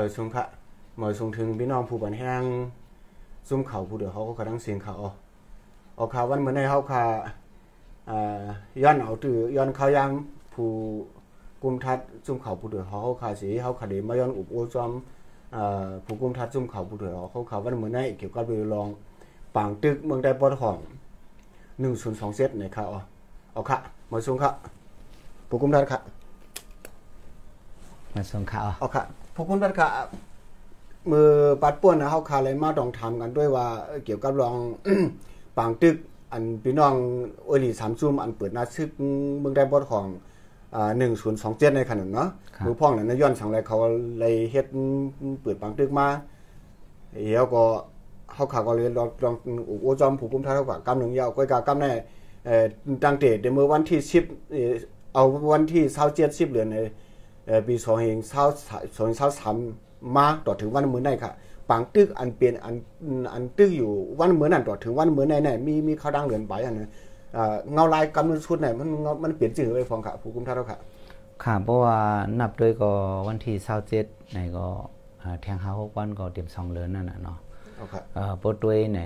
เมื่อชงค่ะเมื่อชงถึงพี่น้องผู้บันแห้งซุ่มเขาผู้เดือเขาก็กำลังเสียงเขาออกออกข่าววันเมื่อในเขาค่ะอ่าย้อนเอาตือย้อนเขายามผู้กุมทัดซุ่มเขาผู้เดือเขาเขาค่ะสิเขาค่ะเดมาย้อนอุบโอจอมอ่าผู้กุมทัดซุ่มเขาผู้เดือเขาค่ะวันเมื่อในเกี่ยวกับเรื่องรองปางตึกเมืองใดปอดของ102เซตในค่ะอ๋อเอาค่ะมาชงค่ะผู้กุมทัดค่ะมาส่งข่าวเอาค่ะ พวกคุณบัดค่ะมือปัดป่วนนะเฮาคาเลยมาต้องทำกันด้วยว่าเอ่อเกี่ยวกับรองปางตึก อันพี่น้องโอหลีสามซุ่มอันเปิดหน้าซึกเมืองได้บอดของอ่า1027ในขนาดเนาะมือพ่องนั้นนะย้อนสังไรเขาเลยเฮ็ดเปิดปางตึกมาเหี่ยวก็เฮาขาก็เลยลองลองโอจอมผู้กุมท่าเฮาก็กำหนึงยาวก้อยกากำแน่เอ่อตั้งแต่เดยวมื้อวันที่10เอ่อเอาวันที่27 10เดือนในเอ่อ ปี2เองเช้า2 2 3มาต่อถึงวันมื้อไหนค่ะปางตึกอันเปลี่ยนอันอันตึกอยู่วันมื้อนั้นต่อถึงวันมื้อไหนไหนมีมีข้าวดังเหลือนไปอันนั้นอ่าเงาลายกำลังชุดไหนมันเงามันเปลี่ยนจริงไปฟองค่ะผู้กุมท่าเท่าค่ะค่ะเพราะว่านับด้วยก็วันที่27ในก็อ่าแทงหา6วันก็เตรียมสองเดือนนั่นน่ะเนาะเอาค่ะเอ่อปดด้วยใน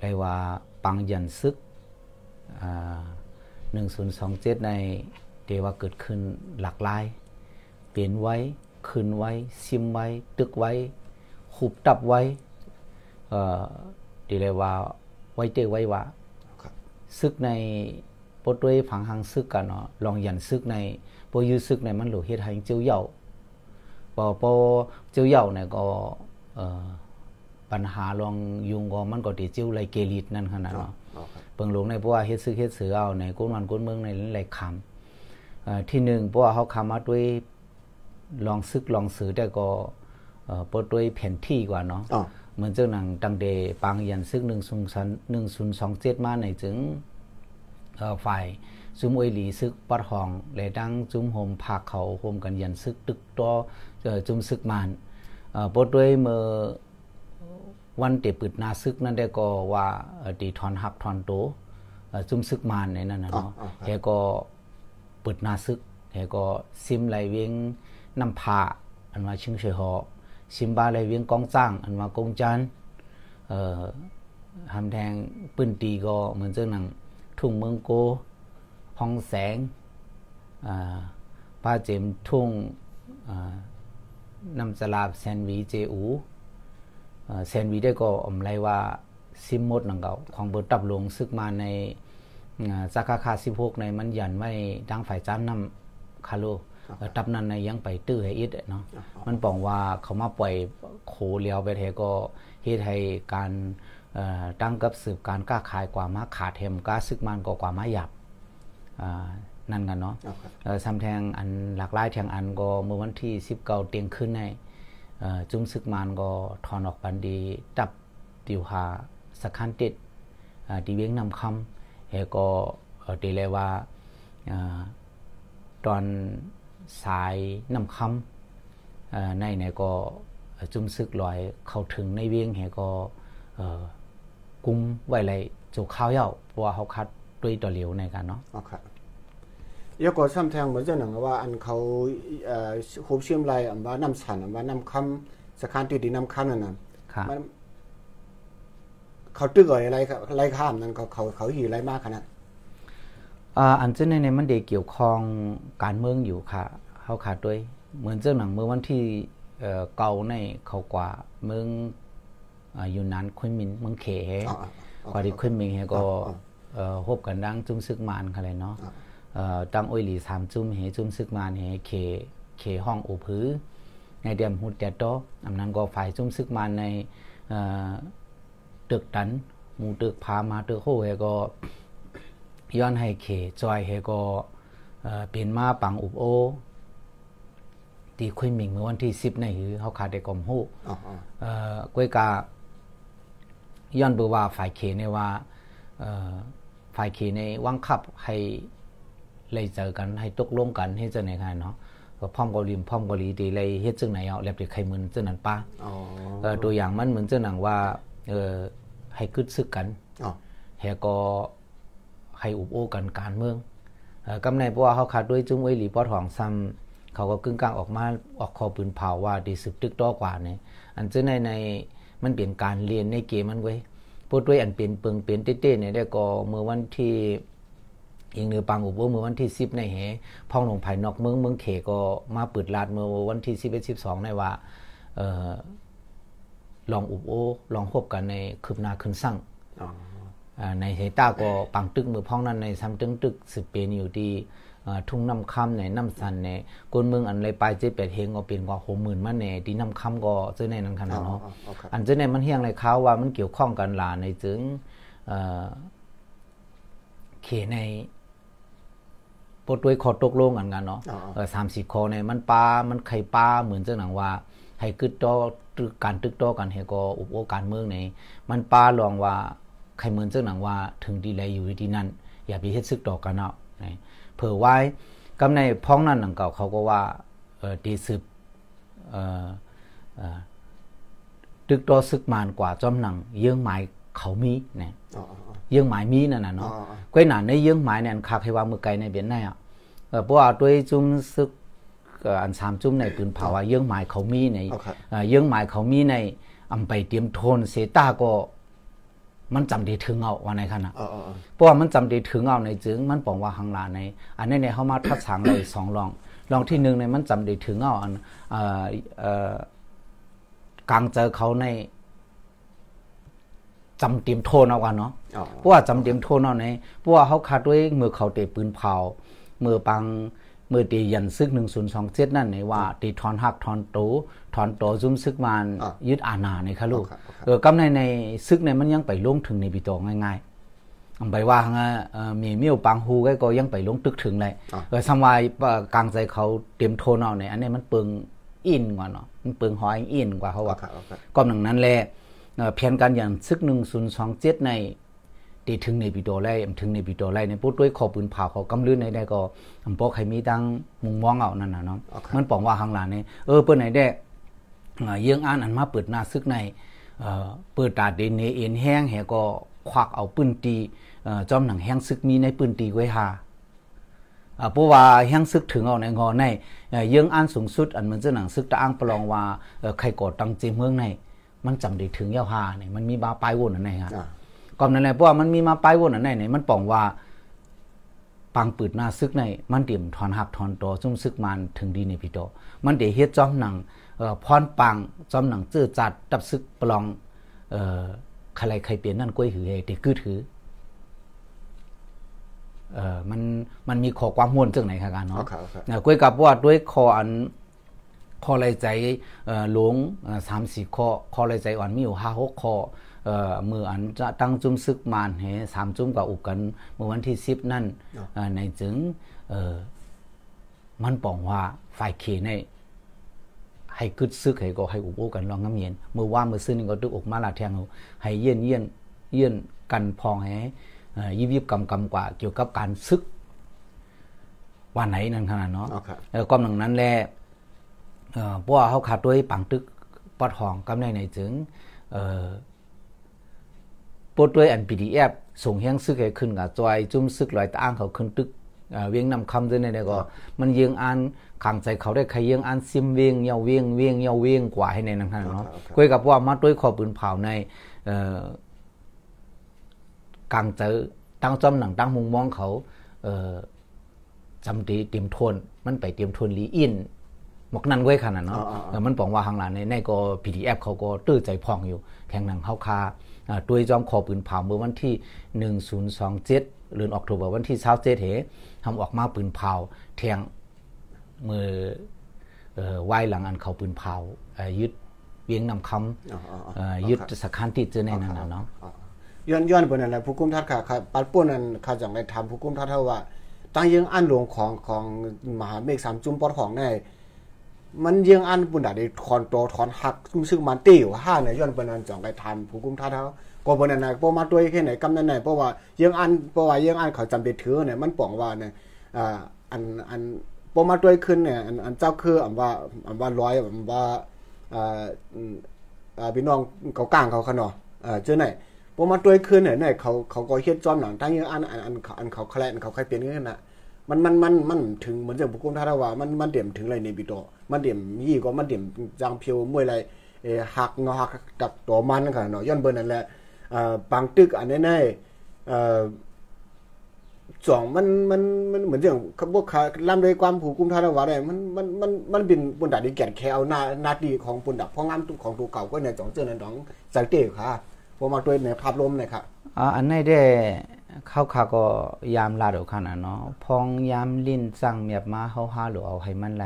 เรียกว่าปังยันซึกอ่า1027ในเดีว่าเกิดขึ้นหลากหลาย เปลี่ยนไว้ คืนไว้ ซิมไว้ ตึกไว้ ขุบตับไว้ เอ่อดีเลยว่า ไว้เจอไว้ว่าครับซึกในปดด้วยผังหังซึกกันเนาะ ลองยันซึกในปยือซึกในมันหลูเฮ็ดให้เจ้าเหย่าปอปอเจ้าเหย่าเนี่ยก็เอ่อปัญหาลองยุงก็มันก็ติเจ้าไรเกลิดนั่นขนาดเนาะเอาค่ะเปิงหลวงในเพราะว่าเฮ็ดซึกเฮ็ดเสือเอาในก้นวันก้นเมืองในหลายคำเอ่อที่หนึ่งเพราะว่าเขาคำมาด้วย ลองซึกลองสือแต่ก็เอ่อปดด้วยแผนที่กว่าเนาะอ๋อเหมือนเจ้าหนังตังเดปางยันซึกหนึ่งศูนย์สันหนึ่งศูนย์สองเจ็ดมาในถึงเอ่อฝ่ายซุมอวยหลีซึกปัดหองและดังจุมโฮมผากเขาโฮมกันยันซึกตึกต่อเอ่อจุมซึกมานเอ่อปดด้วยเมื่อวันเตปิดนาซึกนั่นได้ก็ว่าเอ่อตีทอนหักทอนโตเอ่อจุมซึกมานในนั้นนะเนาะอ๋ออ๋อครับแกก็เปิดนาซึกแกก็ซิมไหลเวียง น้ำผาอันว่าชิงเฉยหอซิมบาไหลเวียงกองจ้างอันว่ากงจันทร์เอ่อหำแทงปืนตีก็เหมือนเจ้าหนังทุ่งเมืองโกห้องแสงอ่าป้าเจมทุ่งอ่านำสลาบแซนวีเจอูเอ่อแซนวีได้ก็อมไรว่าซิมมดนังเก่าของเบิร์ตับหลวงซึกมาในอ่าสาขาคาสิบหกในมันยันไว้ดังฝ่ายจ้านนำคาโล ตับนั้นในยังไปตื้อให้อิดอะเนาะมันปองว่าเขามาปล่อยโคเลียวไปเทก็เฮ็ดให้การเอ่อตั้งกับสืบการกล้าขายกว่ามาขาดเทมกล้าซึกมันก็กว่ามาหยับอ่านั่นกันเนาะเอาครับเอ่อซ้ำแทงอันหลากหลายแทงอันก็เมื่อวันที่19เตียงขึ้นในเอ่อจุ้มซึกมันก็ถอนออกปันดีตับติวหาสักคันติดอ่าตีเวียงนำคำเฮก็เอ่อตีเลยว่าอ่าตอน สายนำคำเอ่อในเนี่ยก็จุ้มซึกลอยเข้าถึงในเวียงเฮก็เอ่อกุมไว้เลยจูข้าวเหย้าเพราะว่าเขาคัดด้วยตัวเหลียวในกันเนาะเอาค่ะยกก็ซ้ำแทงเหมือนเจ้าหนังว่าอันเขาเอ่อฮูบเชื่อมลายอันว่าน้ำสันอันว่าน้ำคำสะคานติดีน้ำคำนั่นน่ะครับมันเขาตึกอะไรครับไรข้ามนั่นเขาเขาเขาหีไรมากขนาด อ่าอันเจ้าในเนี่ยมันเดเกี่ยวข้องการเมืองอยู่ค่ะเขาขาดด้วย เหมือนเจ้าหนังเมื่อวันที่เอ่อเก่าในเขากว่าเมืองอ่าอยู่นั้นคุยมินเมืองเขเฮอ๋ออ๋ออ๋อกว่าที่คุยมินเฮก็อ๋ออ๋อเอ่อพบกันดังจุ้มซึกมานค่ะเลยเนาะเอ่อตั้งอ้อยหลีสามจุ้มเฮจุ้มซึกมานเฮเขเขห้องอุพือในเดียมหุดแต่โตออำนั้นก็ฝ่ายจุ้มซึกมานในเอ่อตึกตันหมู่ตึกพามาตึกโฮเฮก็ ย้อนให้เขจอยเฮก็เอ่อเป็นมาปังอุบโอตีคุยหมิงเมื่อวันที่10ในหือเฮาขาดได้กลมฮู้อ๋ออ๋อเอ่อกวยกาย้อนเบอว่าฝ่ายเขในว่าเอ่อฝ่ายเขในวังคับให้เลยเจอกันให้ตกลงกันให้จังไหนกันเนาะก็พร้อมเกาหลีพร้อมเกาหลีตีเลยเฮ็ดจังไหนเอาแล้วไปใครมึนจังนั้นป้าอ๋อเออตัวอย่างมันเหมือนเจ้าหนังว่า เออให้กึดซึกกันอ๋อแฮก็ ให้อุบโอกันการเมืองเอ่อกำในเพราะว่าเขาขาดด้วยจุ้มไว้หลีปอดหองซ้เขาก็กึ่งกลางออกมาออกคอปืนเผาว่าดีสึกตึกต่อกว่าเนี่ยอันซึ่งในในมันเป็นการเรียนในเกมมันไว้พูดด้วยอันเป็นเปิงเป็นเต้ๆเนี่ยได้ก็เมื่อวันที่อิงเนือปังอุบเมื่อวันที่10ในเหพ่องหลวงภายนอกเมืองเมืองเขก็มาเปิดลาดเมื่อวันที่11 12ในว่าเอ่อลองอุบโอลองพบกันในคืบหน้าขึ้นสั่ง ในเหตาก็ปังตึกมือพ้องนั้นในซ้ำตึงตึกสืบเป็นอยู่ที่ทุ่งน้ำค่ำในน้ำสันในกนเมืองอันไรปลายเจ็ดแปดเฮงก็เป็นกว่าหกหมื่นมันในที่น้ำค่ำก็เจ้าในนั้นขนาดเนาะอันเจ้าในมันเฮียงในเขาว่ามันเกี่ยวข้องกันหลาในจึงเขในปดด้วยขอตกลงกันกันเนาะสามสิบคอในมันปลา มันไข่ปลาเหมือนเจ้าหนังว่าให้กึดตอการตึกตอกันเฮก็อุปโอการเมืองในมันปลาลองว่า ใครเหมือนเจ้าหนังว่าถึงดีแลอยู่ที่นั่น อย่าไปเฮ็ดซึกต่อกันเนาะเผื่อไว้กำในพ้องนั้นหนังเก่าเขาก็ว่าเออดีสืบเออเออตึกตอซึกมานกว่าจอมหนัง เยื่องหมายเขามีเนี่ยเยื่องหมายมีนั่นน่ะเนาะก้อยหนาในเยื่องหมายเนี่ยคักให้ว่ามือไกลในเบียนในอะเออเพราะว่าด้วยจุ่มซึกอันสามจุ่มในปืนเผาว่าเยื่องหมายเขามีในเยื่องหมายเขามีในอำไปเตรียมโทนเสตาก็ มันจำได้ถึงเอาว่าในขณะเพราะว่ามันจำได้ถึงเอาในจึง มันบอกว่าหังลาใน อันนี้เนี่ยเขามาทัดสางเลยสองลองลองที่หนึ่งในมันจำได้ถึงเอาอันกลางเจอเขาในจำเตรียมโทนเอากันเนาะเพราะว่าจำเตรียมโทนเอาในเพราะว่าเขาคาดด้วยมือเขาเตะปืนเผามือปัง มือตียันซึกหนึ่งศูนย์สองเจ็ดนั่นในว่าตีทอนหักทอนโตทอนโตซุ่มซึกมานยึดอาณาในค่ะลูกเออกำในในซึกในมันยังไปลงถึงในปีโตง่ายๆไปว่ามีเมียวปังฮูก็ยังไปลงตึกถึงเลยเออสมัยกลางใจเขาเตรียมโทนเอาในอันนี้มันเปิงอินกว่าเนาะมันเปิงหอยอินกว่าเขาว่าก็หนังนั้นแหละเพียนกันอย่างซึกหนึ่งศูนย์สองเจ็ดใน ตีถึงในปีโตไล่ถึงในปีโตไล่ในพูดด้วยขอปืนเผาเขากำลื่นในได้ก็อำปอใครมีตั้งมุงมองเอานั่นน่ะเนาะมันปองว่าข้างหลังนี่เออเปิ้นไหนได้เยื่องอ่านอันมาเปิดหน้าซึกในเปิดตาเดนเนเอ็นแห้งแหก็ควักเอาปืนตีจอมหนังแห้งซึกมีในปืนตีไว้หาเพราะว่าแห้งซึกถึงเอาในงอในเยื่องอ่านสูงสุดอันมันจะหนังซึกตะอ้างประลองว่าใครกอดตังเจเมืองในมันจำได้ถึงยาวหาเนี่ยมันมีบาปลายวนอันไหนฮะ ก่อนนั่นแหละเพราะว่ามันมีมาปลายวนอันไหนเนี่ยมันป่องว่าปังปืดหน้าซึกในมันเตรียมถอนหักถอนตอซุ่มซึกมันถึงดีในพี่โตมันเดเฮ็ดจอมหนังพรปังจอมหนังเจื้อจัดตับซึกปลองเอ่อใครใครเปลี่ยนนั่นก้อยหือเฮติกือถือเอ่อมันมันมีข้อความม่วนจังไหนครับกันเนาะก้อยกับว่าด้วยข้ออันข้อไรใจเอ่อหลวง3-4ข้อข้อไรใจอ่อนมีอยู่5-6ข้อเอ่อ มืออันจะตั้งจุ้มซึกมานเฮสามจุ้มกับอุกกันเมื่อวันที่10นั่นในจึงเอ่อมันปองว่าฝ่ายเขในให้กึดซึกให้ก็ให้อุบโอกันลองน้ำเย็นเมื่อว่าเมื่อซื้อนี่ก็ตึกอกมาลาแทงให้เยี่ยนเยี่ยนเยี่ยนกันพองให้ยิบยิบกำกำกว่าเกี่ยวกับการซึกวันไหนนั่นขนาดเนาะแล้วก็หนึ่งนั้นแหละเพราะว่าเขาขาดด้วยปังตึกปอดห้องกำในในจึง ปดด้วยอัน PDF ส่งเฮียงซึกให้ขึ้นกับจอยจุ่มซึกลอยตางเขาขึ้นตึกเวียงนำคำด้วยในก็ มันเยียงอันขังใจเขาได้ใครเยียงอันซิมเวียงเยาเวียงเวียงเยาเวียงกว่าให้ในนั้นเนาะคุยกับว่ามาด้วยขอปืนเผาในกลางเจอตั้งจอมหนังตั้งมุงมองเขาจำตีเตรียมทนมันไปเตรียมทนลีอิน หมกนั่นไว้ขนาดเนาะมันบอกว่าข้างหลังในในก็ PDF เขาก็ตื้อใจพองอยู่แข่งหนังเขาคาด้วยจอมขอปืนเผาเมื่อวันที่ 1027เดือนออกตุลาวันที่27เหทำออกมาปืนเผาแทงมือเอ่อไว้หลังอันเขาปืนเผายึดเวียงนำคำยึดสถานที่เจอในนั้นเนาะย้อนย้อนบนนั้นแหละผู้กุมทัดค่ะปัดป่นนั้นเขาจังได้ทำผู้กุมทัดเท่าว่าตั้งยังอันหลวงของของมหาเมฆสามจุ่มปอดของใน มันยังอันปุ่นดาได้ถอนตัวถอนหักซึ่งมันตีอยู่ห้าเนี่ยย้อนปนันจองไปทำผู้กุมท่าเท้าก็ปนันไหนพอมาตัวแค่ไหนกำนั้นไหนเพราะว่ายังอันเพราะว่ายังอันเขาจำเป็นถือเนี่ยมันป่องว่าเนี่ยอ่าอันอันพอมาตัวขึ้นเนี่ยอันอันเจ้าคืออันว่าอันว่าร้อยอันว่าอ่าอ่าพี่น้องเขากลางเขาขนออ่าเจอไหนพอมาตัวขึ้นเนี่ยเนี่ยเขาเขาก็เฮ็ดจอมหนังตั้งยังอันอันอันอันเขาแคลนเขาใครเป็นเงี้ยนะ มันมันมันมันถึงเหมือนจังผู้กุมท่าว่ามันมันเดี่ยมถึงไรในบิโตมันเดี่ยมยี่ก็มันเดี่ยมจางเพียวมวยไรเอหักงอหักตักตัวมันค่ะเนาะย้อนเบิ่นนั่นแหละเอ่อปังตึกอันนี้นเอ่อสองมันมันมันเหมือนอย่างพวกล่ำด้วยความผูกกุมท่าว่าได้มันมันมันมันเป็นปุ่นดัดดีแก่นแค่เอาหน้าหน้าดีของปุ่นดับเพราะงามของตัวเก่าก็เนี่ยจ่องเจอในดองสังเกตค่ะพอมาด้วยในภาพรวมเลยครับอ่าอันนี้ได้ ข้าขาก็ยามลาดอกขนาดเนาะพองยามลิ้นสั่งเมียบมาเฮาหาหรือเอาให้มันไหล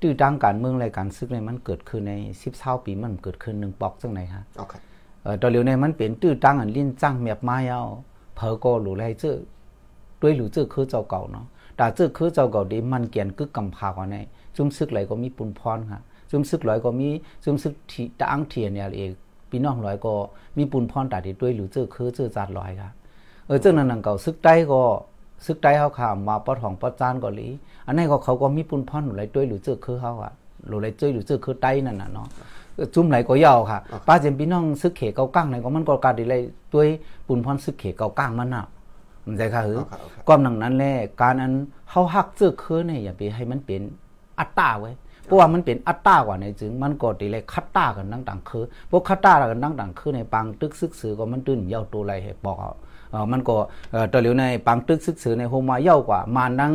ตื้อดังการเมืองรายการซึกในมันเกิดขึ้นใน10 20ปีมันเกิดขึ้น1ปอกจังไหนฮะโอเคเอ่อตอนเร็วในมันเป็นตื้อดังอันลิ้นสั่งเมียบมาเยาเพอก็หลูไรเจ้อด้วยหลูเจ้อคือเจ้าเก่าเนาะแต่เจ้อคือเจ้าเก่าดีมันเกียนกึกกำพากว่าในจุ่มซึกไหลก็มีปุนพรค่ะจุ่มซึกหลอยก็มีจุ่มซึกที่ตั้งเทียนเนี่ยเองพี่น้องหลอยก็มีปุนพรตาดีด้วยหลูเจ้อคือเจ้อจัดหลอยค่ะเออเจ้านั้นนังเก่าซึกได้ก็ซึกได้เฮาข่ามาปอทองปอจานก็หลีอันนี้ก็เขาก็มีปุนพรหลายด้วยหลูเจ้อคือเฮาอะหลูหลายเจ้อหลูเจ้อคือไต้นั่นน่ะเนาะจุ่มไหลก็ยาวค่ะป้าเจมพี่น้องซึกเขเกาก้างไหนก็มันก็กาดีเลยด้วยปุนพรซึกเขเกาก้างมันน่ะมันใจค่ะหือความนังนั้นแหละการอันเฮาฮักเจ้อคือเนี่ยอย่าไปให้มันเป็นอัตตาไว้เพราะว่ามันเป็นอัตตากว่าในจึง มันก็ดีเลยคัตตากันนั่งต่างคือพวกคัตตากันนั่งต่างคือในปังตึกซึกสือก็มันตื่นเย้าตัวไรให้บอกเออ มันก็ตัวเหลียวในปังตึกซึกสือในโฮมาเย้ากว่ามานัง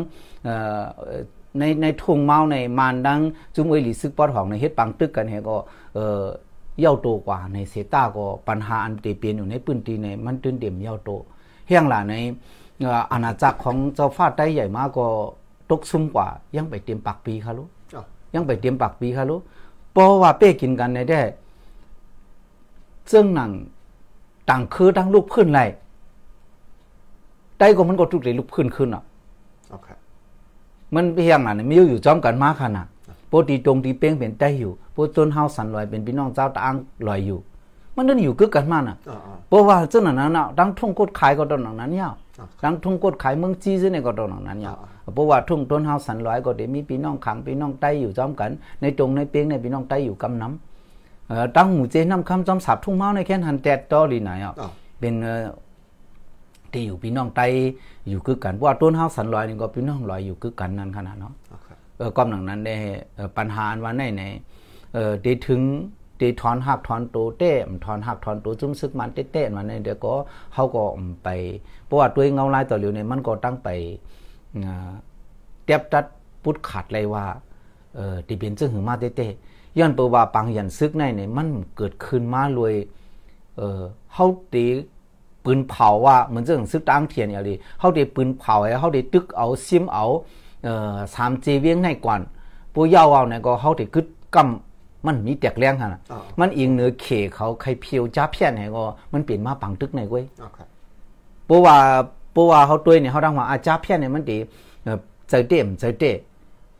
ในในทุ่งเมาในมานดังจุ้มเอหลีซึกปอดของในเฮ็ดปังตึกกันเฮก็เออเย้าโตกว่าในเสตาก็ปัญหาอันเตเปลี่ยนอยู่ในปืนตีในมันตื่นเต็มเย้าโตเฮียงล่ะในอาณาจักรของเจ้าฟ้าไต้ใหญ่มากก็ตกซุ่มกว่ายังไปเตรียมปักปีค่ะลูกยังไปเตรียมปักปีค่ะลูกเพราะว่าเป้กินกันในได้ซึ่งหนังต่างคือตั้งลูกขึ้นไร ได้ก็มันก็ทุกเลยลุกขึ้นขึ้นอะมันเพียงอะนี่มีอยู่จอมกันมากขนาดปกติตรงที่เป้งเป็นได้อยู่ปกต้นเฮาสันลอยเป็นพี่น้องเจ้าตางลอยอยู่ มันนั่นอยู่กึกกันมาน่ะเพราะว่าเจ้านั้นน่ะดังทุ่งกดขายก็ตอนนั้นยาวดังทุ่งกดขายเมืองจีซเนี่ยก็ตอนนั้นยาวเพราะว่าทุ่งต้นเฮาสันลอยก็ได้มีพี่น้องขังพี่น้องใต้อยู่จอมกัน ในตรงในเป้งในพี่น้องใต้อยู่กำน้ำเอ่อตั้งหมู่เจน้ำคำจอมสับทุ่งเมาในแค่หันแตดต่อลีไหนอะเป็น ที่อยู่พี่น้องไตอยู่คือกันเพราะว่าต้นเฮาสันลอยนี่ก็พี่น้องลอยอยู่คือกันนั่นขนาดเนาะเออก้อมหนังนั้นได้ปัญหาวันไหนในเออได้ถึงได้ถอนหักถอนโตเต้ถอนหักถอนโตจุ้มซึกมันเต้เต้มันเดี๋ยวก็เขาก็ไปเพราะว่าตัวเงาลายต่อเหลียวเนี่ยมันก็ตั้งไปเตียบตัดพุดขาดเลยว่าเออที่เป็นซึ่งหึงมาเต้เต้ย้อนเปว่าปังยันซึกในเนี่ยมันเกิดขึ้นมาลวยเออเฮาตี ปืนเผาว่าเหมือนเรื่องซึกตั้งเทียนอย่างนี้เขาได้ปืนเผาเขาได้ตึกเอาซิมเอาเอ่อสามเจเวียงในก่อนปูยาวเอาเนี่ยก็เขาได้กึดกำมันมีแตกแรงขนาดมันอิงเหนือเขเขาใครเพียวจ้าเพี้ยนเนี่ยก็มันเปลี่ยนมาปังตึกในเว้ยปูว่าปูว่าเขาตัวเนี่ยเขาดังว่าอาจ้าเพี้ยนเนี่ยมันดีใจเต็มใจเตะ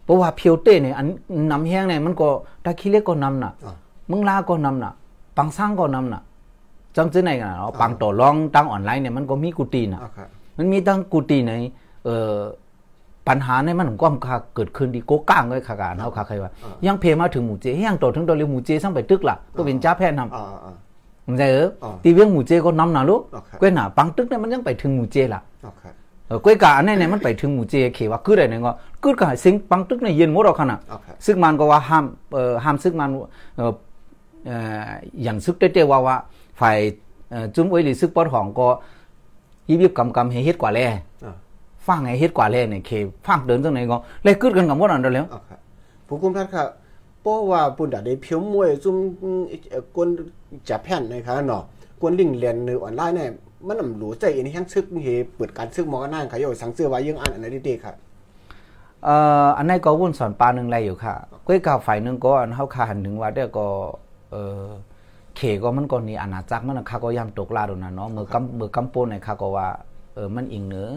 ปูว่าเพียวเต้เนี่ยอันนำแห้งเนี่ยมันก็ตะขี้เล็กก็นำน่ะมึงลาก็นำน่ะปังสร้างก็นำน่ะ จำซื้อไหนกันเนาะปังต่อรองตั้งออนไลน์เนี่ยมันก็มีกูตีนะมันมีตั้งกูตีในเอ่อปัญหาในมันก็มค่ะเกิดขึ้นดีโกก้างเลยค่ะกันเฮาค่ะใครว่ายังเพมาถึงหมู่เจยังต่อถึงตัวเรียหมู่เจสั่งไปตึกล่ะก็เป็นจ้าแพทย์นำมันใจเออตีเวียงหมู่เจก็นำน่ะลูกก้อยหน้าปังตึกเนี่ยมันยังไปถึงหมู่เจล่ะเออก้อยกะอันนี้เนี่ยมันไปถึงหมู่เจเขว่าคือได้เนี่ยก็คือก็สิงปังตึกเนี่ยเย็นหมดหรอกค่ะน่ะซึ่งมันก็ว่าห้ามเอ่อห้ามซึ่งมันเอ่อเอ่ออย่างซึกเต้ๆว่าว่า ฝ่ายจุ้มไว้หรือซึกปอดของก็ยิบยิบกำกำให้เฮ็ดกว่าแลฟังให้เฮ็ดกว่าแลเนี่ยเคฟังเดินจังไหนก็เลยกึดกันกับหมดอันเดียวแล้วผู้คุมท่านครับเพราะว่าปุ่นดาได้เพียวมวยจุ้มกวนจับแผ่นนะครับเนาะกวนลิงเรียนในออนไลน์เนี่ยมันนำหลูใจอันนี้ทั้งซึกเฮเปิดการซึกหมอกันนั่นค่ะโยสังเสือไว้ยังอันอันนี้ดีครับเอ่ออันนี้ก็วุ่นสอนปลาหนึ่งไรอยู่ค่ะก้อยกาวฝ่ายหนึ่งก็อันเฮาคาหันถึงว่าเด้อก็เอ่อ เขก็มันก็นี่อาณาจักรมันข้าก็ยามตกลาดนะเนาะเมื่อกำเมื่อกำปนในข้าก็ว่าเออมันอิงเหนือ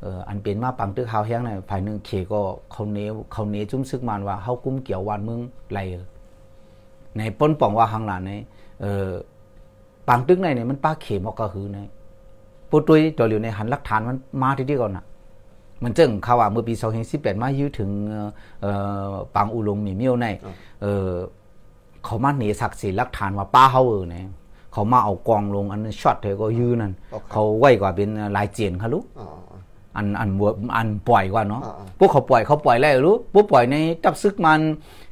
เอออันเป็นมาปังตึกข้าวแห้งในฝ่ายหนึ่งเขก็เขาเนเขาเนจุ้มซึกมันว่าเฮากุ้มเกี่ยววันมึงไรในป้นป่องว่าหังหลานในเออปังตึกในเนี่ยมันป้าเขมอกก็คือในปุตุยตัวเหลียวในหันหลักฐานมันมาที่ที่ก่อนน่ะมันจึงข่าวว่าเมื่อปี2018มายื้อถึงเอ่อปังอุลงมีเมียวในเอ่อ เขามาหนีศักดิ์ศรีลักฐานว่าป้าเฮาเออเนี่ยเขามาเอากองลงอันนั้นช็อตเธอก็ยืนนั่นเขาไว้กว่าเป็นลายเจียนเขาลูกอันอันอันปล่อยกว่าเนาะพวกเขาปล่อยเขาปล่อยแล้วรู้พวกปล่อยในจับซึกมัน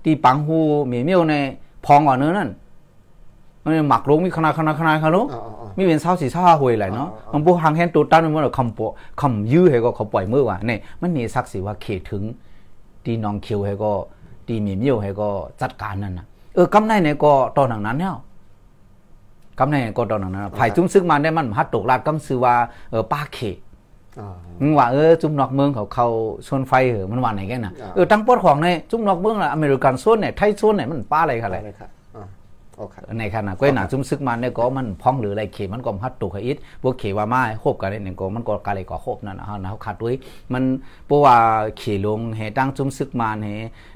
ที่ปังหูเมียเมียวในพองก่อนเนื้อนั่นมันหมักลงมีขนาดขนาดขนาดเขารู้มีเป็นเศร้าสีเศร้าหวยไหลเนาะมันพวกหางแฮนตัวตั้นมันคำปคำยื้อให้ก็เขาปล่อยมือว่ะเนี่ยมันมีสักสิว่าเขตถึง ที่น้องเคียวให้ก็ที่เมียเมียวให้ก็จัดการนั่นน่ะ เออกำไรเนี่ยก็ตอนนั้นเนี่ยกำไรก็ตอนนั้นไผ่จุ้มซึกมันได้มันฮัดตกลาดกำซื้อว่าเออป้าเขมึงว่าเออจุ่มนอกเมืองเขาเขาชนไฟเหรอมันว่าไหนกันน่ะเออตั้งปอดของในจุ่มนอกเมืองละอเมริกันโซนเนี่ยไทยโซนเนี่ยมันป้าอะไรกันอะไรในขณะก็หนาจุ่มซึกมันเนี่ยก็มันพ้องหรืออะไรเขมันก็ฮัดตุกอิดพวกเขว่ามาโคบกันเนี่ยก็มันก็กะเลยก็โคบนั่นนะฮะนะเขาขาดด้วยมันเพราะว่าเขลงเฮตั้งจุ่มซึกมันเฮ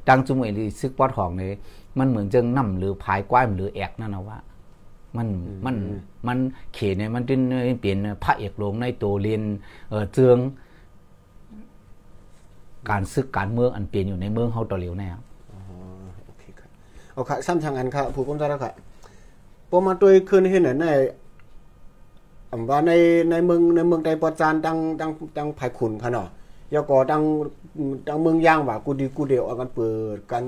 ตั้งจุ่มเอลิซึกปอดของเนี่ย มันเหมือนจังน้ำหรือพายกว้ายหรือแอกนั่นนะว่า มันมันมันเขตเนี่ยมันเป็นเปลี่ยนพระเอกลงในตัวเรียนเออเจือง การซึกการเมืองอันเปลี่ยนอยู่ในเมืองเฮาต่อเหลียวแน่อ๋อโอเคครับเอาค่ะซ้ำทางอันค่ะผู้กำกับแล้วค่ะพอมาตัวคืนเห็นในอำว่าในในเมืองในเมืองใดปอจานดังดังดังภายขุนค่ะเนาะ ยก็ดังดังเมืองย่างว่ากูดีกูเดียวเอากันเปิดกัน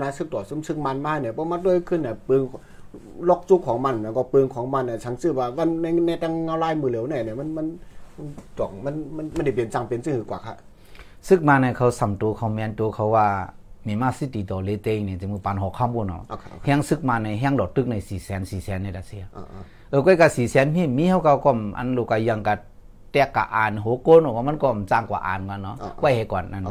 นาซึกต่อซึมซึงมันมาเนี่ยพอมาด้วยขึ้นเนี่ยปืนล็อกจุกของมันแล้วก็ปืนของมันเนี่ยฉันชื่อว่าวันในในตังเงาลายมือเหลวเนี่ยเนี่ยมันมันจ่องมันมันมันได้เปลี่ยนจังเป็นซื่อกว่าครับซึกมาเนี่ยเขาสัมตัวเขาแมนตัวเขาว่ามีมาสิตีตัวเลเตงเนี่ยจะมือปานหอกข้ามบนเนาะแห้งซึกมาในแห้งดอกตึกในสี่แสนสี่แสนเนี่ยละเสียเออก็กับสี่แสนพี่มีเขาก็อันลูกก็ยังกับ แต่กะอ่านโหโกนว่ามันก็จ้างกว่าอ่านกันเนาะไว้ให้ก่อนนั่น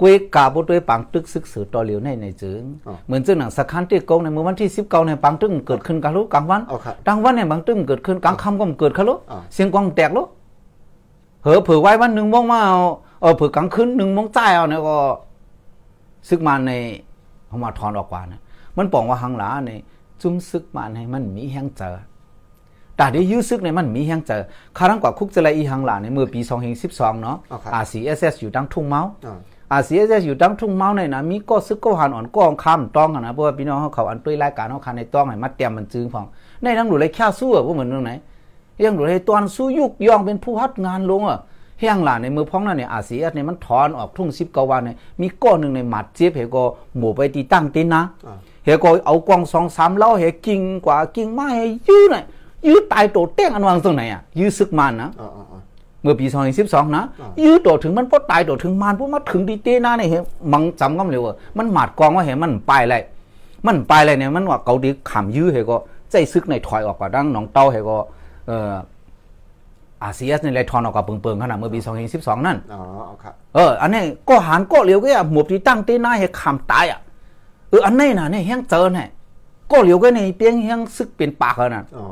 กุยกาบุด้วยปังตึกซึกสือต่อเหลียวในในจึงเหมือนจึงหนังสักคันที่กงในเมื่อวันที่สิบเก้าในปังตึงเกิดขึ้นกลางรู้กลางวันกลางวันเนี่ยบางตึงเกิดขึ้นกลางค่ำก็เกิดขึ้นรู้เสียงกองแตกรู้เหอเผื่อไว้วันหนึ่งโมงมาเอาเออเผื่อกลางคืนหนึ่งโมงใจเอาเนี่ยก็ซึกมาในเขามาถอนออกกว่าเนี่ยมันบอกว่าหังหลาในจุ้มซึกมาในมันมีแห้งเจอ แต่ที่ยื้อซึกในมันมีแห่งเจอคารังกว่าคุกจะละอีหังหลาในเมื่อปี2012เนาะ RCSS อยู่ดังทุ่งเมา RCSS อยู่ดังทุ่งเมาในนะมีก็ซึกก็หันอ่อนก็ข้ามต้องนะเพราะว่าพี่น้องเขาเขาอันด้วยรายการเขาคันในต้องให้มาเตรียมมันจึงฟองในทั้งหลุดเลยแค่สู้อะพวกเหมือนตรงไหนยังหลุดเลยตอนสู้ยุกย่องเป็นผู้ฮัดงานลงอะเฮียงหลานในมือพ้องนั่นเนี่ยอาเซียเนี่ยมันถอนออกทุ่งสิบกวันเนี่ยมีก้อนหนึ่งในหมัดเจี๊ยบเหก็หมู่ไปตีตั้งตินนะเหก็เอากองสองสามเล่าเหกิ่งกว่ากิ่งไม้ยื้อเนี่ย ยื้อตายโตเต้งอันวางตรงไหนอะยื้อซึกมันนะเมื่อปี2012นะยื้อโตถึงมันพอตายโตถึงมันพวกมาถึงดีเต้นาเนี่ยเห็นมังจำก็ไม่รู้มันหมาดกองว่าเห็นมันไปเลยมันไปเลยเนี่ยมันว่าเกาดีขำยื้อเหก็ใจซึกในถอยออกกว่าดังน้องเต้าเหก็เอ่ออาเซียสในไรทอนออกกับเปิงๆขนาดเมื่อปี2012นั่นอ๋อครับเอออันนี้ก็หันก็เหลียวก็หมวบที่ตั้งเต้นาเหขำตายอะเอออันนี้น่ะเนี่ยแห้งเจอเนี่ยก็เหลียวก็ในเปียงแห้งซึกเป็นปากแล้วน่ะอ๋อ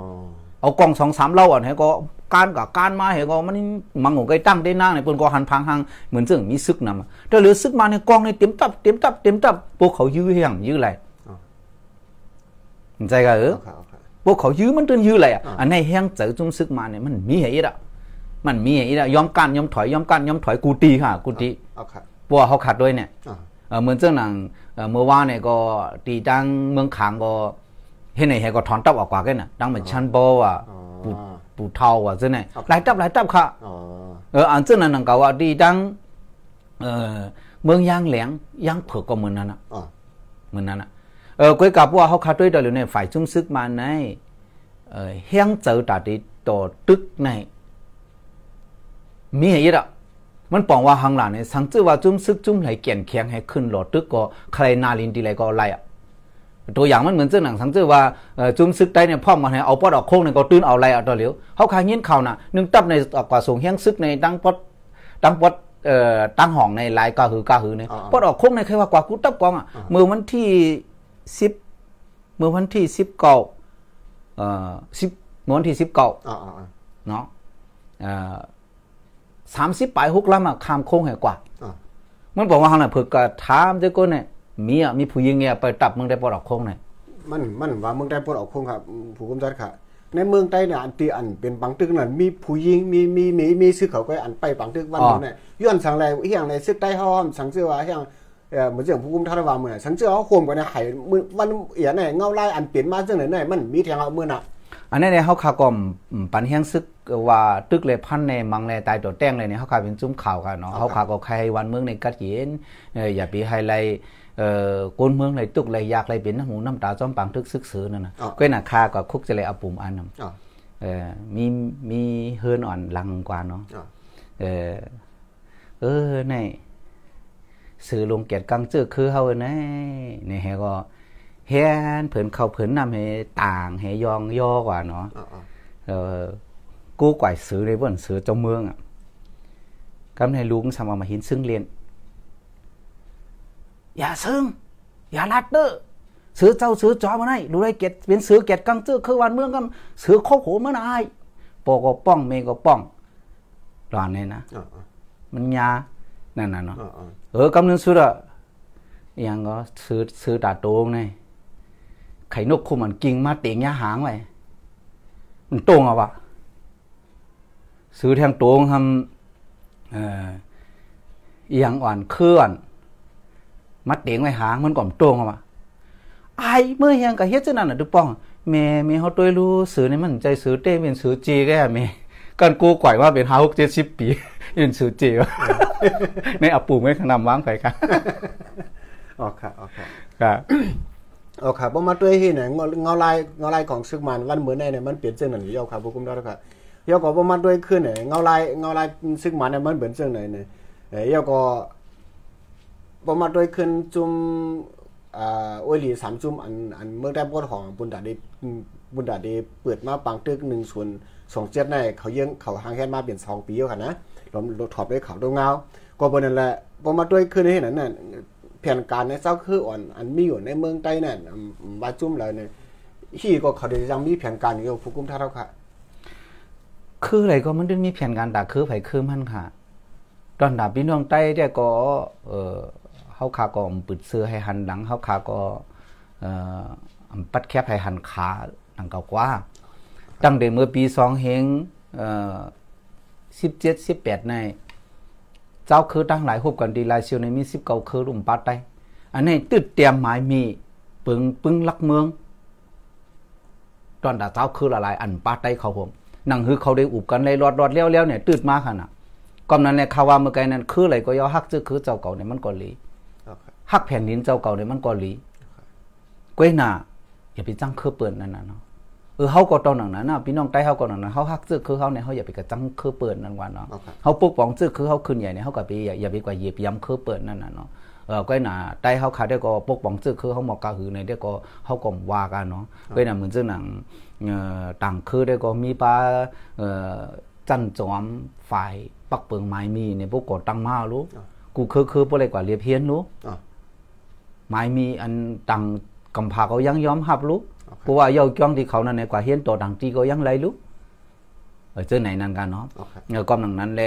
เอากองสองสามเล่าอะให้ก็การกับการมาให้ก็มันมังงกตั้งได้นางในเปิ้นก็หันพังหังเหมือนซึ่งมีซึกนำแต่เหลือซึกมาในกองในเต็มตับเต็มตับเต็มตับพวกเขายื้อเฮียงยื้ออะไรใจก็เออพวกเขายื้อมันจนยื้ออะไรอะอันนี้เฮียงเจอจุ่มซึกมาเนี่ยมันมีเหตุอะมันมีเหตุอะยอมกันยอมถอยยอมกันยอมถอยกูตีค่ะ กูตีพวกเขาขัดด้วยเนี่ยเหมือนเจ้าหนังเมื่อวานเนี่ยก็ตีตั้งเมืองขางก็ เห็นไหนเห็นก็ถอนตับออกกว่ากันน่ะตั้งเหมือนชั้นโบอะปูปูเทาอะเจ้าไหนหลายตับหลายตับค่ะเอออันเจ้านั้นนังกว่าดีตั้งเออเมืองยางแหลงยางเผือกก็เหมือนนั้นอะเหมือนนั้นอะเออก้อยกับว่าเขาคัดด้วยตอนนี้ฝ่ายจุ้มซึกมาในเออเฮียงเจอตัดดีต่อตึกในมีเหตุอะมันปองว่าหังหลานเนี่ยสังเจอว่าจุ้มซึกจุ้มไหลเกี่ยนแข็งให้ขึ้นหลอดตึกก็ใครนาลินดีไรก็ไล่อะ ตัวอย่างมันเหมือนเจ้าหนังสังเจอว่าจุ้มซึกได้เนี่ยพ่อมาให้เอาปอดออกโค้งเนี่ยก็ตื้นเอาไรเอาตัวเหลียวเขาขายเงี้ยเขาน่ะนึงตับในออกกว่าส่งเฮียงซึกในตั้งปอดตั้งปอดเอ่อตั้งห้องในลายกาหือกาหือเนี่ยปอดออกโค้งในใครว่ากว่ากูตับกองอะเมื่อวันที่สิบเมื่อวันที่สิบเก้าเอ่อสิบเมื่อวันที่สิบเก้าเนาะเอ่อสามสิบปลายหกลำอะข้ามโค้งแห่กว่ามันบอกว่าเขาเนี่ยเผื่อกระถามเจ้าก้นเนี่ย มีอะมีผู้หญิงเนี่ยไปตับเมืองได้ปลดออกคงเนี่ยมันมันว่าเมืองได้ปลดออกคงครับ ผู้กำจัดค่ะ ในเมืองใต้เนี่ยอันตีอันเป็นบางตึกนั่นมีผู้หญิงมีมีมีมีซื้อเขาก็อันไปบางตึกวันนั้นเนี่ยย้อนสังแลเฮียงในซึกใต้ห้อมสังเสื้อว่าเฮียงเออเหมือนเรื่องผู้กุมทารวามือสังเสื้อเขาโคมกันในไห้วันเอียเนี่ยเงาลายอันเปลี่ยนมาจังไหนเนี่ยมันมีทางเอามือน่ะอันนี้เนี่ยเฮาคาก่อมปันเฮียงซึกว่าตึกเลยพันในมังแลตายตัวแต้งเลยเนี่ยเฮาคาเป็นจุ้มข่าวกันเนาะเฮาคาก็ใครวันเมืองในกัดเย็นเอออย่าไปไฮไลท์เอ่อ กนเมืองเลยตุกเลยอยากเลยเป็นน้ำหูน้ำตาจ้อมปังทึกซึกซื้อนั่นน่ะก็น่ะคาก็คุกจะเลยเอาปุ่มอันนำเออมีมีเฮือนอ่อนลังกว่าเนาะเออเออในสื่อลงเกียรติกังเจอคือเฮาแน่นี่แฮก็เฮียนเผินเข้าเผินนำให้ต่างให้ยองย่อกว่าเนาะเออกู้กว่าซื้อในบ่นซื้อเจ้าเมืองอะกำในลุงสามมาหินซึ่งเรียน อย่าซึ่งอย่าลัดเด้อซื้อเจ้าซื้อจอมาได้รู้ได้เก็ดเป็นซื้อเก็ดกังเจอคือวันเมืองกันซื้อโคโหเมื่อนายปอก็ป้องเมก็ป้องรอนนี่นะมันยานั่นน่ะเนาะเออกำนึงซื้ออะยังก็ซื้อซื้อตาโตงนี่ไข่นกคุมันกิ่งมาเตียงยาหางไว้มันตรงอะวะซื้อแทงตรงทำเอ่อยังอ่อนเคลื่อน มัดเตียงไว้หางมันก่อมตรงอะวะไอ้เมื่อยังก็เฮ็ดจังนั้นน่ะทุกป้องแม่แม่เฮาตัวรู้ซื้อนี่มันใจซื้อเต้เป็นซื้อจีแกแม่กันกูก่อยว่าเป็น5 6 70ปียืนซื้อจีวะในอปูไม่ขนำวางไปครับอ๋อครับอ๋อครับครับอ๋อครับบ่มาด้วยเฮ็ดเนี่ยเงาลายเงาลายของซึกมันวันเหมือนในเนี่ยมันเปลี่ยนจังนั้นยอครับบ่กุมได้ครับยอก็บ่มาด้วยขึ้นเนี่ยเงาลายเงาลายซึกมันเนี่ยมันเปลี่ยนจังไหนเนี่ยเอ้ยอก็ บ่มาด้วยขึ้นจุมอ่าโอลี3จุ่มอันอันเมื่อได้บ่ของบุญดาได้บุญดาได้เปิดมาปังตึก1ส่วน2 7ในเขายังเขาหางแค่มาเป็น2ปีแล้วค่ะนะลมถอบด้วยเขาดงเงาก็บ่นั่นแหละบ่มาด้วยขึ้นให้นั่นน่ะแผนการในเจ้าคืออ่อนอันมีอยู่ในเมืองใต้นั่นว่าจุ่มแล้วเนี่ยฮีก็เขาได้ยังมีแผนการอยู่ผู้กุมท่าเท่าค่ะ คืออะไรก็มันมีแผนการตาคือไผคือมันค่ะ ตอนดาพี่น้องใต้เนี่ยก็ เอ่อ เฮาขาก็ปึดเสื้อให้หันหลังเฮาขาก็เอ่อปัดแคบให้หันขาหลังเก่ากว่า ตั้งแต่เมื่อปี2เฮงเอ่อ17 18ในเจ้าคือตั้งหลายรูปกันดีลายเซียวในมี19คือรุมปัดได้อันนี้ตึดเตรียมหมายมีปึงปึงลักเมือง ตอนดาเจ้าคือละลายอันปัดได้เขาผมนั่งคือเขาได้อุบกันเลยรอดรอดเลี้ยวๆเนี่ยตืดมากขนาดก่อนนั้นเนี่ยข่าวว่าเมื่อไกนั้นคืออะไรก็ย่อฮักจื้อคือเจ้าเก่าเนี่ยมันก็ลี ฮักแผ่นดินเจ้าเก่าเนี่ยมันก็ลีก้วยหน้าอย่าไปจังคือเปิดนั่นน่ะเนาะเออเฮาก็ตอนนั้นนะพี่น้องใต้เฮาก็ตอนนั้นเฮาฮักซึกคือเฮาเนี่ยเฮาอย่าไปกระจังคือเปิดนั่นว่าเนาะเฮาปกป้องซึกคือเฮาขึ้นใหญ่เนี่ยเฮาก็ไปอย่าไปกว่าเหยียบย้ำคือเปิดนั่นน่ะเนาะเออก็น่ะใต้เฮาขาได้ก็ปกป้องซึกคือเฮาหมอกกะหือในได้ก็เฮาก็ว่ากันเนาะก็น่ะเหมือนซึ่งหนังเอ่อต่างคือได้ก็มีปลาเอ่อจันจอมฝ่ายปักเปิงไม้มีเนี่ยพวกก็ตั้งมารู้กูคือคือบ่ได้กว่าเรียบเฮียนรู้ ไม้มีอันตังกำพาเขายังยอมรับรู้เพราะว่าเยาจ้องที่เขานั่นในกว่าเฮียนตัวดังที่ก็ยังไรรู้เออเจอไหนนั่นกันเนาะเออก็นังนั้นแล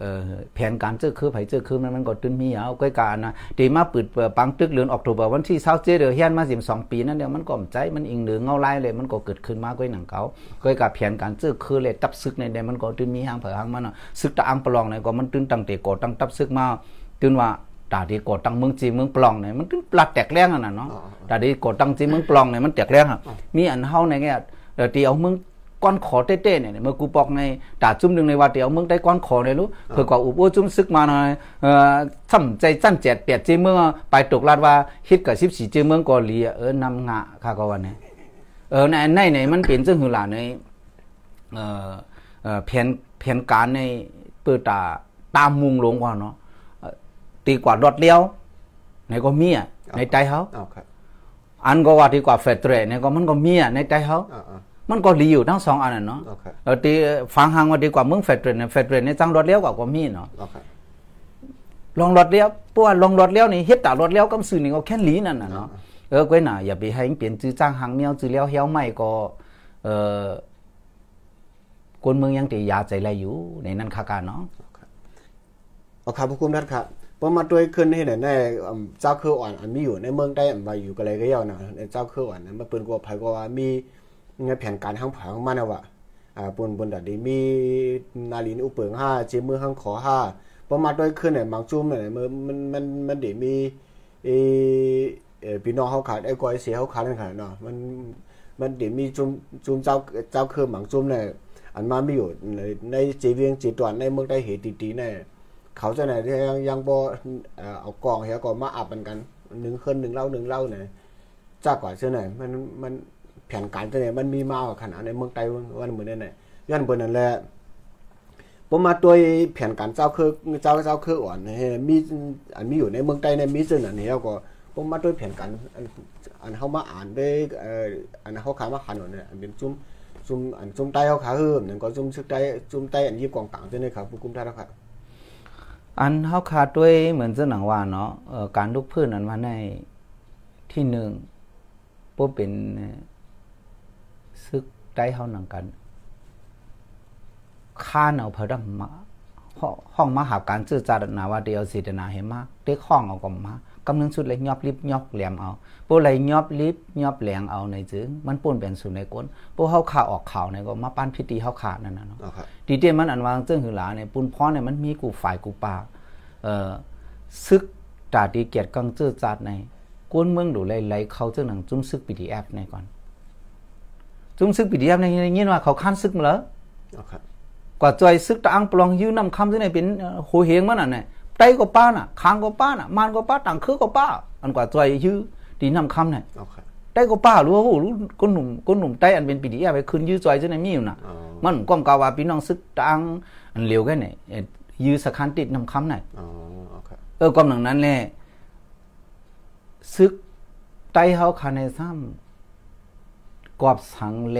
เออแผนการเจอคือไผเจอคือมันมันก็ตึนมีเอาก้อยการนะตีมาปิดปังตึกเดือนออกตุบวันที่27เดือนเฮียนมา12ปีนั่นเดียวมันก็ใจมันอิงเหลือเงาลายเลยมันก็เกิดขึ้นมาก้อยหนังเขาก้อยกับแผนการเจอคือเลยตับซึกในใดมันก็ตึนมีหางเผอหางมันซึกตะอังปลองในก็มันตึนตั้งแต่ก่อตั้งตับซึกมาตึนว่า ตาดีกดตั้งเมืองจีเมืองปลองเนี่ยมันปลัดแตกแรงอะนะเนาะตาดีกดตั้งจีเมืองปลองเนี่ยมันแตกแรงอะมีอันเฮาในเงี้ยเดี๋ยวตีเอาเมืองก้อนขอเต้ๆเนี่ยเมื่อกูบอกในตาจุ่มหนึ่งในว่าเดี๋ยวเมืองได้ก้อนขอเลยรู้เพื่อกว่าอุบอุจุ่มซึกมาหน่อยเอ่อซ้ำใจจั้นเจ็ดเปียดจีเมืองไปตกลาดว่าฮิตกับสิบสี่จีเมืองกอลีเออนำงะค่ะก็วันนี้เออในในไหนมันเป็นซึ่งหือหลาในเอ่อเอ่อแผนแผนการในเปิดตาตามมุงลงกว่าเนาะ ตีกว่ารถเลี้ยวในก็มีอะในใจเขาอันก็ว่าดีกว่าเฟดเรในก็มันก็มีอะในใจเขามันก็รีอยู่ทั้งสองอันน่ะเนาะเออตีฟังหางว่าดีกว่ามึงเฟดเรนเฟดเรนในจังรถเลี้ยวกว่าก็มีเนาะลองรถเลี้ยวเพราะว่าลองรถเลี้ยวนี่เฮ็ดตารถเลี้ยวก็สื่อนี่ก็แค่ลีนั่นน่ะเนาะเออก้อยน่ะอย่าไปให้เปลี่ยนจื้อจ้างหางเมียวจื้อเลี้ยวเฮียวไม่ก็เออคนเมืองยังตียาใจไรอยู่ในนั้นคาการเนาะเอาครับพวกคุณนัดครับ พอมาด้วยขึ้นให้ไหนเจ้าคืออ่อนอันมีอยู่ในเมืองได้อันว่าอยู่กันเลยก็ยาวนะเจ้าคืออ่อนนั้นมาเปิ้นกว่าไผก็ว่ามีงแผนการทางผังมันว่าอ่าปนบนดัดดีมีนาลินอุเปิง5เจมือข้างขอ5พอมาด้วยขึ้นเนี่ยบางจุ่มเนี่ยมันมันมันได้มีเออพี่น้องเฮาขาดไอ้ก้อยเสียเฮาขาดนั่นค่ะเนาะมันมันเดี๋ยวมีจุมจุมเจ้าเจ้าคือหมังจุมเนี่ยอันมาไม่อยู่ในในจีเวียงจีตวนในเมืองได้เหตุตีๆเนี่ย เขาจะไหนยังยังบ่เอากองเฮียก็มาอับมันกันหนึ่งคืนหนึ่งเล่าหนึ่งเล่าเนี่ยจ้ากว่าเช่นไหนมันมันแผนการจะไหนมันมีมาขนาดในเมืองไต้วันเหมือนนั่นแหละย้อนบนนั่นแหละผมมาตัวแผนการเจ้าคือเจ้าเจ้าคืออ่อนมีอันมีอยู่ในเมืองไต้ในมีซึ่งอันนี้ก็ผมมาด้วยแผนการอันเฮามาอ่านได้เอ่ออันเฮาขามาขันเนี่ยอันเป็นจุ่มจุ่มอันจุ่มใต้เฮาขาเฮิมนั่นก็จุ่มซึกใต้จุ่มใต้อันยิบกองกลางด้วยครับผู้กุมท่านครับ อันเฮาขาดด้วยเหมือนเจ้าหนังว่าเนาะเอ่อการลุกพื้นอันมาในที่หนึ่งบ่เป็นซึกใต้เฮาหนังกันข้านเอาพระดำมาห้องมหาการจื้อจารนาว่าเดียวสิตนาเห็นมาเด็กห้องเอาก็มา กำนึงสุดเลยยอบลิบยอบแหลมเอาปูเลยยอบลิบยอบแหลงเอาในจึงมันป่นเป็นสุดในก้นปูเฮาข่าออกข่าวในก็มาปั้นพิธีเฮาขาดนั่นน่ะเนาะดีเดมันอันวางเจิ้งหือหลาเนี่ยปุนพ้อเนี่ยมันมีกูฝ่ายกูป่าเอ่อซึกตาดีเกียรติกังจื้อจัดในก้นเมืองดูไหลๆเขาเจ้าหนังจุ้มซึก PDF ในก่อน จุ้มซึก PDF ในยินว่าเขาค้านซึกมาแล้วกว่าจอยซึกตะอังปลองยื้อนำคำที่ไหนเป็นโหเหงมันน่ะเนี่ย ไตก็ป้าน่ะคางก็ป้าน่ะมันก็ป้าต่างคือก็ป้า อันกว่าจอยยื้อดีนำคำเนี่ยไตก็ป้ารู้ว่าโหรู้ก้นหนุ่มก้นหนุ่มไตอันเป็นปีดีไปคืนยื้อจอยจะไหนมีอยู่น่ะ มันก้มกาวาพี่น้องซึกตะอังอันเหลียวกันเนี่ยยื้อสคันติดนำคำเนี่ยเออความหนังนั้นแหละซึกไตเฮาคาในซ้ำกอบสังเล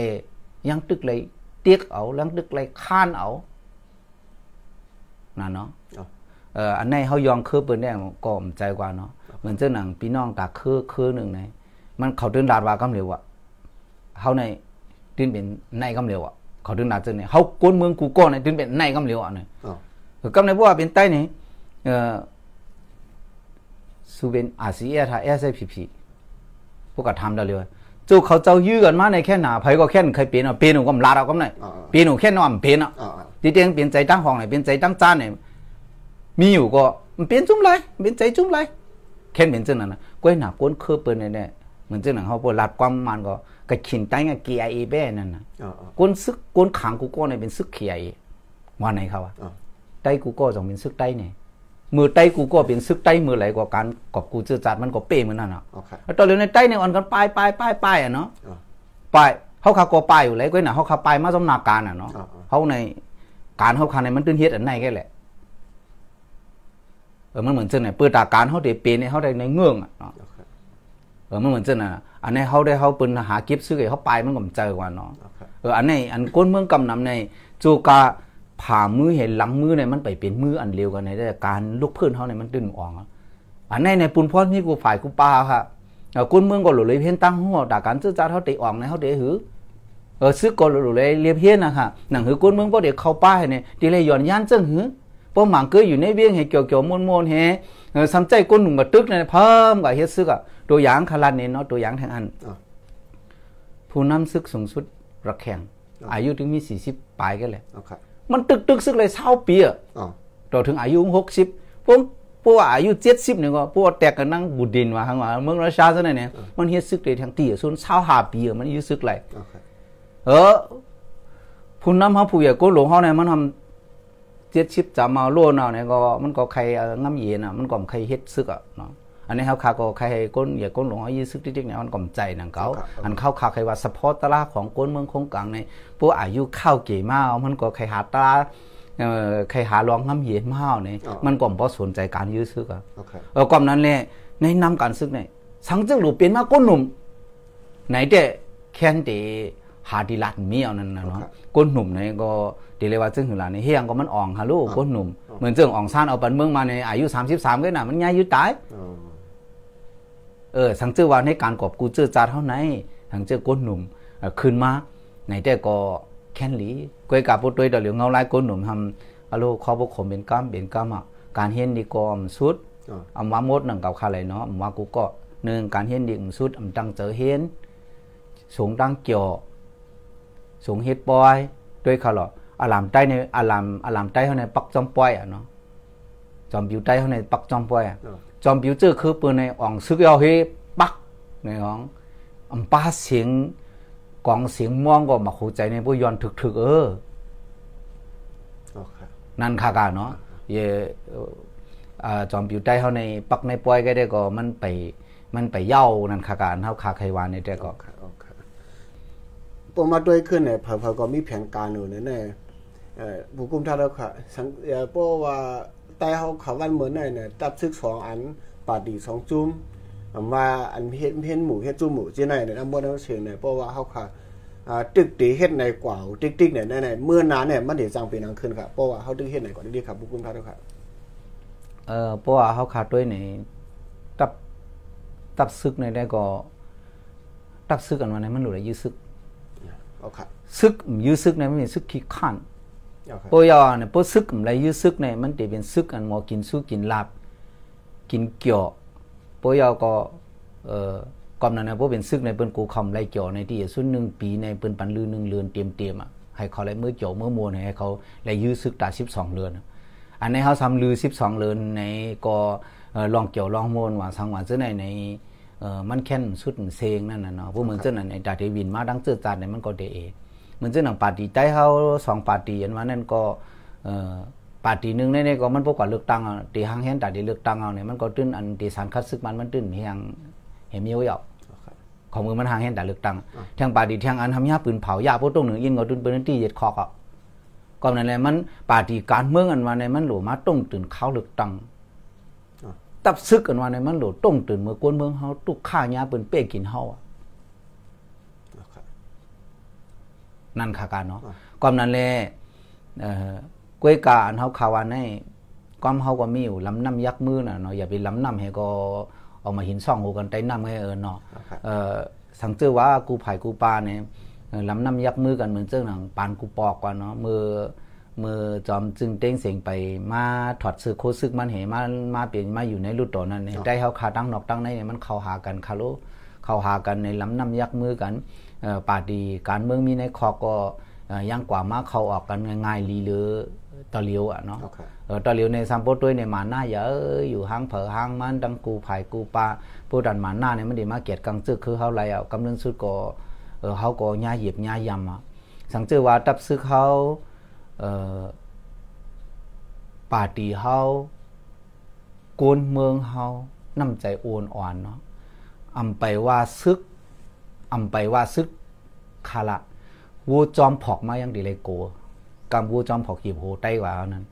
ยังตึกเลยเตียกเอายังตึกเลยข้านเอานั่นเนาะเอ่ออันไหนเฮายองคือเปิ้นได้ก็มใจกว่าเนาะเหมือนเจ้าหนังพี่น้องตาคือคือหนึ่งในมันเขาตื่นดาดว่ากำเหลวอะเฮาในตื่นเป็นในกำเหลวอะเขาตื่นดาดจังเนี่ยเฮากวนเมืองกูก่อนในตื่นเป็นในกำเหลวอะเนี่ยอ๋อกำในบ่ว่าเป็นใต้นี่เอ่อสุเป็นอาเซียถ้า SAPP พวกก็ทำได้เลยจูเขาเจ้ายื้อกันมาในแค่หนาไผก็แค่นใครเป็นอะเป็นก็ลาดเอาก็ไหนเป็นแค่นอนเป็นอะที่เตียงเป็นใจตั้งห้องไหนเป็นใจตั้งจานเนี่ ยมีอยู่ก็มันเป็นจุ้มไรเป็นใจจุ้มไรแค่เป็นจังนั้นนะก้อยหนาก้นเคอเปิ้นเนี่ยเหมือนจังนั้นเขาพวกลัดความมันก็กระขินใต้เงี้ยเกียเอแบ้นั่นนะก้นซึกก้นขังกูก็เนี่ยเป็นซึกเขียว่าไหนเขาอะใต้กูก็ต้องเป็นซึกใต้เนี่ยมือใต้กูก็เป็นซึกใต้มือไหลกว่าการกอบกูเจอจัดมันก็เป้เหมือนนั่นอะตอนเรียนในใต้เนี่ยอ่อนกันปลายปลายปลายปลายอะเนาะปลายเขาขาก็ปลายอยู่เลยก้อยหนาเขาขาปลายมาสมนาการอะเนาะเขาในการเขาขาในมันตื่นเฮ็ดอันไหนแค่แหละ เออมันเหมือนเจ้าเนี่ยเปิดตาการเขาได้เป็นเนี่ยเขาได้ในเงื่องอะเนาะเออมันเหมือนเจ้าน่ะอันนี้เขาได้เขาเป็นหาเก็บซื้อเขาไปมันก็เจอกว่าเนาะเอออันนี้อันก้นเมืองกำนำในจูกาผ่ามือเห็นหลังมือเนี่ยมันไปเป็นมืออันเร็วกันในแต่การลุกพื้นเขาเนี่ยมันตื่นอ่องอันนี้ในปุ่นพรมีกูฝ่ายกูปลาค่ะก้นเมืองก็หลุดเลยเพี้ยนตั้งหัวด่าการซื้อจ้าเขาตีอ่องในเขาเดือหือเออซื้อก็หลุดเลยเรียบเพี้ยนนะค่ะหนังหือก้นเมืองพอเด็กเข้าป้ายเนี่ยดีเลยย้อนย่านเจิ้งหือ พอหมังเกยอยู่ในเวียงให้เกี่ยวเกี่ยวมวนมวนเฮสำใจก้นหนุ่มมาตึกเนี่ยเพิ่มกับเฮ็ดซึกอะตัวอย่างขลันเนี่ยเนาะตัวอย่างทางอันผู้นำซึกสูงสุดระแข่งอายุถึงมีสี่สิบปลายกันเลยมันตึกตึกซึกเลยเศร้าปีอะต่อถึงอายุหกสิบพวกพวกอายุเจ็ดสิบเนี่ยก็พวกแตกกันนั่งบุดินมาข้างว่าเมืองราชาซะเนี่ยมันเฮ็ดซึกเลยทางตีส่วนเศร้าหาปีมันยืดซึกเลยเออผู้นำเขาผู้ใหญ่ก็หลวงเขาเนี่ยมันทำ เจ็ดชิบจะมาล่วนาเนี่ยก็มันก็ใครง้ำเย็นอะมันก็ใครเฮ็ดซึกอะเนาะอันนี้เขาคาก็ใครก้นอย่าก้นหลงให้ยืซึกติ๊กเนี่ยมันก็ใจนังเขาอันเข้าคาใครว่าสปอร์ตตลาของก้นเมืองคงกลางในพวกอายุเข้าเก๋มามันก็ใครหาตาเอ่อใครหาลองง้ำเย็นมาเนี่ยมันก็บ่สนใจการยื้อซึกอะเออความนั้นแหละในนำการซึกเนี่ยสังจึกหลูเปลี่ยนมาก้นหนุ่มไหนแต่แค่นเต หาดีลัดมีเอานั่นนะเนาะก้นหนุ่มเนี่ยก็ดีเลยว่าจึงหือหลานในเฮียงก็มันอ่องฮะลูกก้นหนุ่มเหมือนเจิงอ่องซ่านเอาปันเมืองมาในอายุ 33ก็น่ะมันง่ายอยู่ตายเออสังเจอว่าในการกอบกูเจอจาเท่าไหนสังเจอก้นหนุ่มขึ้นมาไหนแต่ก็แค่นหลีก้อยกับปุตัวเดเหลียวเงาลายก้นหนุ่มทำอะโลขอบกขมเป็นก้ามเป็นก้ามอะการเห็นดีก็อมสุดอำว่ามดหนังเก่าคาเลยเนาะอำว่ากูก็หนึ่งการเห็นดีอมสุดอำตังเจอเห็นสูงตั้งเกี่ยว สูงเฮ็ดปอยด้วยเขาหรออารามใต้ในอารามอารามใต้เขาในปักจอมปอยอะเนาะจอมบิวใต้เขาในปักจอมปอยอะจอมบิวเจอคือปืนในอ่องซึกเอาเฮปักในของอัมป้าเสียงกองเสียงม่วงก็มาเข้าใจในผู้ย้อนถึกๆเอออ๋อครับนั่นคากาเนาะเยอ่าจอมปิวใต้เฮาในปักในปอยก็ได้ก็มันไป มันไปเย้านั่นคากาเฮาคาไขวานในแต่ก็ ครับโอเคปมาด้วยขึ้นเนี่ยเผอๆก็มีแผนการอยู่เนี่ยเอ่อผู้กุมท่าแล้วค่ะสังเอ่อเพราะว่าใต้เฮาเขาวันเหมือนเนี่ยเนี่ยตับซึกสองอันปาดีสองจุ้มอำว่าอันเฮ็ดเฮ็ดหมูเฮ็ดจุ้มหมูจีไหนเนี่ยนำบ่ได้เชิงเนี่ยเพราะว่าเฮาค่ะอ่าตึกตีเฮ็ดในกว่าติ๊กๆเนี่ยในๆเมื่อนานเนี่ยมันได้จังเป็นอังขึ้นครับเพราะว่าเฮาตึกเฮ็ดในก่อนดีครับผู้กุมท่าแล้วค่ะเออเพราะว่าเฮาขาดด้วยในตับตับซึกในได้ก็ตับซึกอันว่าในมันหลุดยื้อซึกเอาค่ะ ซึกยื้อซึกในมันเป็นซึกขี้ข้านเอาค่ะปอยอเนี่ยปซึกอะไรยื้อซึกเนี่ยมันจะเป็นซึกอันหมอกินสู้กินลาบกินเกี่ยวปอยอก็เอ่อกอมนั้นนะบ่เป็นซึกในเปิ้นกูคำไล่เกี่ยวในที่สุดหนึ่งปีในเปิ้นปันลือหนึ่งเรือนเตรียมๆอะให้เขาไล่มือเกี่ยวมือมวนให้เขาไล่ยื้อซึกตา12เรือนอะอันในเฮาทำลือ12เรือนในก็เอ่อลองเกี่ยวลองมวนว่าสังหวานซื่อในในเอ่อ มันแค่นสุดเซงนั่นน่ะเนาะพวกเหมือนเจ้านั่นในดาเดวินมาดังเจือจานในมันก็เดเอเหมือนเจ้าหนังปาร์ตี้ใต้เฮาสองปาร์ตี้อันว่านั่นก็เอ่อปาร์ตี้หนึงในๆก็มันบ่กว่าเลือกตั้งอะตีหางแฮนตาดีเลือกตั้งเอาเนี่ยมันก็ตื้นอันตีสารคัดซึกมันมันตื้นเฮียงเฮมียวเยอาค่ะของมือมันหางแฮนตาเลือกตั้งทางปาร์ตี้ทางอันทำยาปืนเผายาพวกตรงหนึ่งยิงก็ตื้นปืนตีเย็ดคอกอะก็นั่นแหละมันปาร์ตี้การเมืองอันว่าในมันหลมาต้งตื่นเขาเลือกตั้ง ตับซึกอันว่าในมันโหลต้งตื่นเมื่อกวนเมืองเฮาตุกข้ายาเปืนเป้กินเฮาอะนั่นค่ะการเนาะความนั้นแลเอ่อกวยกาอันเฮาข่าวว่าในความเฮาก็มีอยู่ลำน้ำยักษ์มือน่ะเนาะอย่าไปลำน้ำให้ก็เอามาหินซ่องหูกันใต้น้ำให้เออเนาะเอาค่ะเอ่อสังเจอว่ากูไผ่กูปลาเนี่ยลำน้ำยักษ์มือกันเหมือนเจ้าหนังปานกูปอกกว่าเนาะมือ มือจอมจึงเต้งเสียงไปมาถอดซึกโคซึกมันเหมามาเปลี่ยนมาอยู่ในรุ่นต่อนั้นเนี่ยได้เฮาขาตั้งนอกตั้งในเนี่ยมันเข้าหากันคาโลเข้าหากันในลำน้ำยักษ์มือกันเอ่อปาดีการเมืองมีในคอก็เอ่อย่างกว่ามาเข้าออกกันง่ายๆลีเลอตะเลียวอะเนาะเอาค่ะเออตอนเหลียวในซัมโปตัวในหมาหน้าอย่าเอ้ยอยู่ห้างเผอห้างมันดังกูไผ่กูปลาผู้ดันหมาหน้าเนี่ยมันได้มาเกียดกังซึกคือเฮาไรอะกำลังสุดก็เออเฮาก็ย่าเหยียบย่ายำอะสังเจอว่าตับซึกเฮาเอ่อ ปาตีเฮาโกนเมืองเฮาน้ำใจโอนอ่อนเนาะอำไปว่าซึกอำไปว่าซึกคาละวูจอมผอกมายังดีเลยโกกำวูจอมผอกหยิบโหใต้กว่านั้น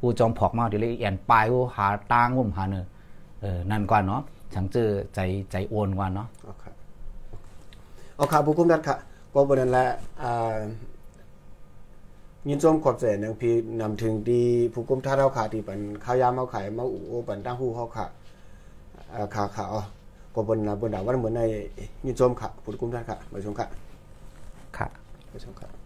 กูจอมผอกมาดีเลยแอนปลายกูหาตางกูหาเนอเออนั่นกว่าเนาะฉันเจอใจใจโอนกว่าเนาะเอาครับเคบผู้คุมนัดค่ะก็บนนั้นแหละอ่า ยินชมขอบใจหนังพี่นำถึงดีผู้คุมท่าเฮาขาที่เป็นข้าวยามเฮาขายมาอูปันตั้งฮู้เฮาค่ะอ่าขาขาอ๋อก็บนน่ะบนดาวันเหมือนในยินชมค่ะผู้คุมท่านค่ะมาชมค่ะค่ะมาชมค่ะ